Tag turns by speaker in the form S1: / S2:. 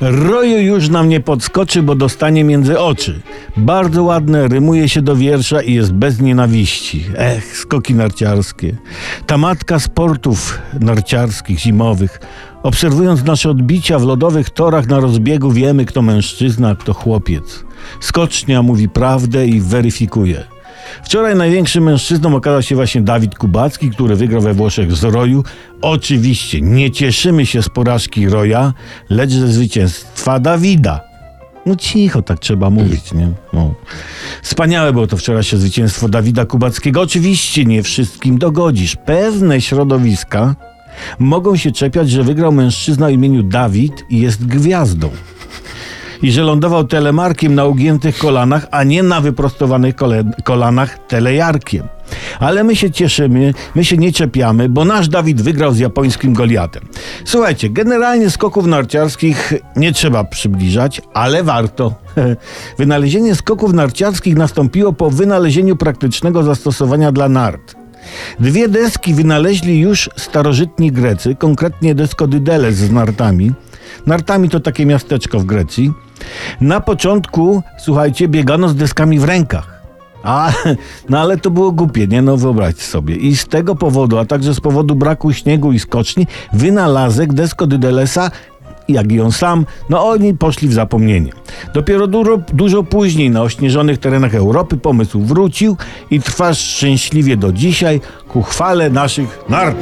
S1: Roju już nam nie podskoczy, bo dostanie między oczy. Bardzo ładne, rymuje się do wiersza i jest bez nienawiści. Ech, skoki narciarskie. Ta matka sportów narciarskich, zimowych. Obserwując nasze odbicia w lodowych torach na rozbiegu, wiemy, kto mężczyzna, kto chłopiec. Skocznia mówi prawdę i weryfikuje. Wczoraj największym mężczyzną okazał się właśnie Dawid Kubacki, który wygrał we Włoszech z Roju. Oczywiście nie cieszymy się z porażki Roja, lecz ze zwycięstwa Dawida. No cicho, tak trzeba mówić, nie? No. Wspaniałe było to wczorajsze zwycięstwo Dawida Kubackiego. Oczywiście nie wszystkim dogodzisz. Pewne środowiska mogą się czepiać, że wygrał mężczyzna o imieniu Dawid i jest gwiazdą i że lądował telemarkiem na ugiętych kolanach, a nie na wyprostowanych kole- kolanach telejarkiem. Ale my się cieszymy, my się nie czepiamy, bo nasz Dawid wygrał z japońskim Goliatem. Słuchajcie, generalnie skoków narciarskich nie trzeba przybliżać, ale warto. Wynalezienie skoków narciarskich nastąpiło po wynalezieniu praktycznego zastosowania dla nart. Dwie deski wynaleźli już starożytni Grecy, konkretnie deskodydeles z nartami. Nartami to takie miasteczko w Grecji. Na początku, słuchajcie, biegano z deskami w rękach. A, no ale to było głupie, nie? No wyobraźcie sobie. I z tego powodu, a także z powodu braku śniegu i skoczni, wynalazek deskodydelesa jak i on sam, no oni poszli w zapomnienie. Dopiero dużo, dużo później na ośnieżonych terenach Europy pomysł wrócił i trwa szczęśliwie do dzisiaj ku chwale naszych nart.